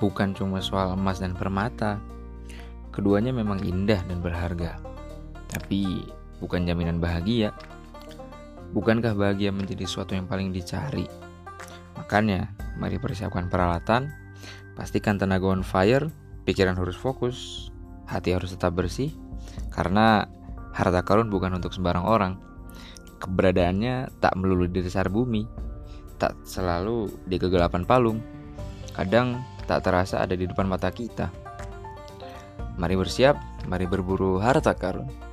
bukan cuma soal emas dan permata. Keduanya memang indah dan berharga, tapi bukan jaminan bahagia. Bukankah bahagia menjadi sesuatu yang paling dicari? Makanya, mari persiapkan peralatan, pastikan tenaga on fire, pikiran harus fokus, hati harus tetap bersih, karena harta karun bukan untuk sembarang orang. Keberadaannya tak melulu di dasar bumi, tak selalu di kegelapan palung. Kadang tak terasa ada di depan mata kita. Mari bersiap, mari berburu harta karun.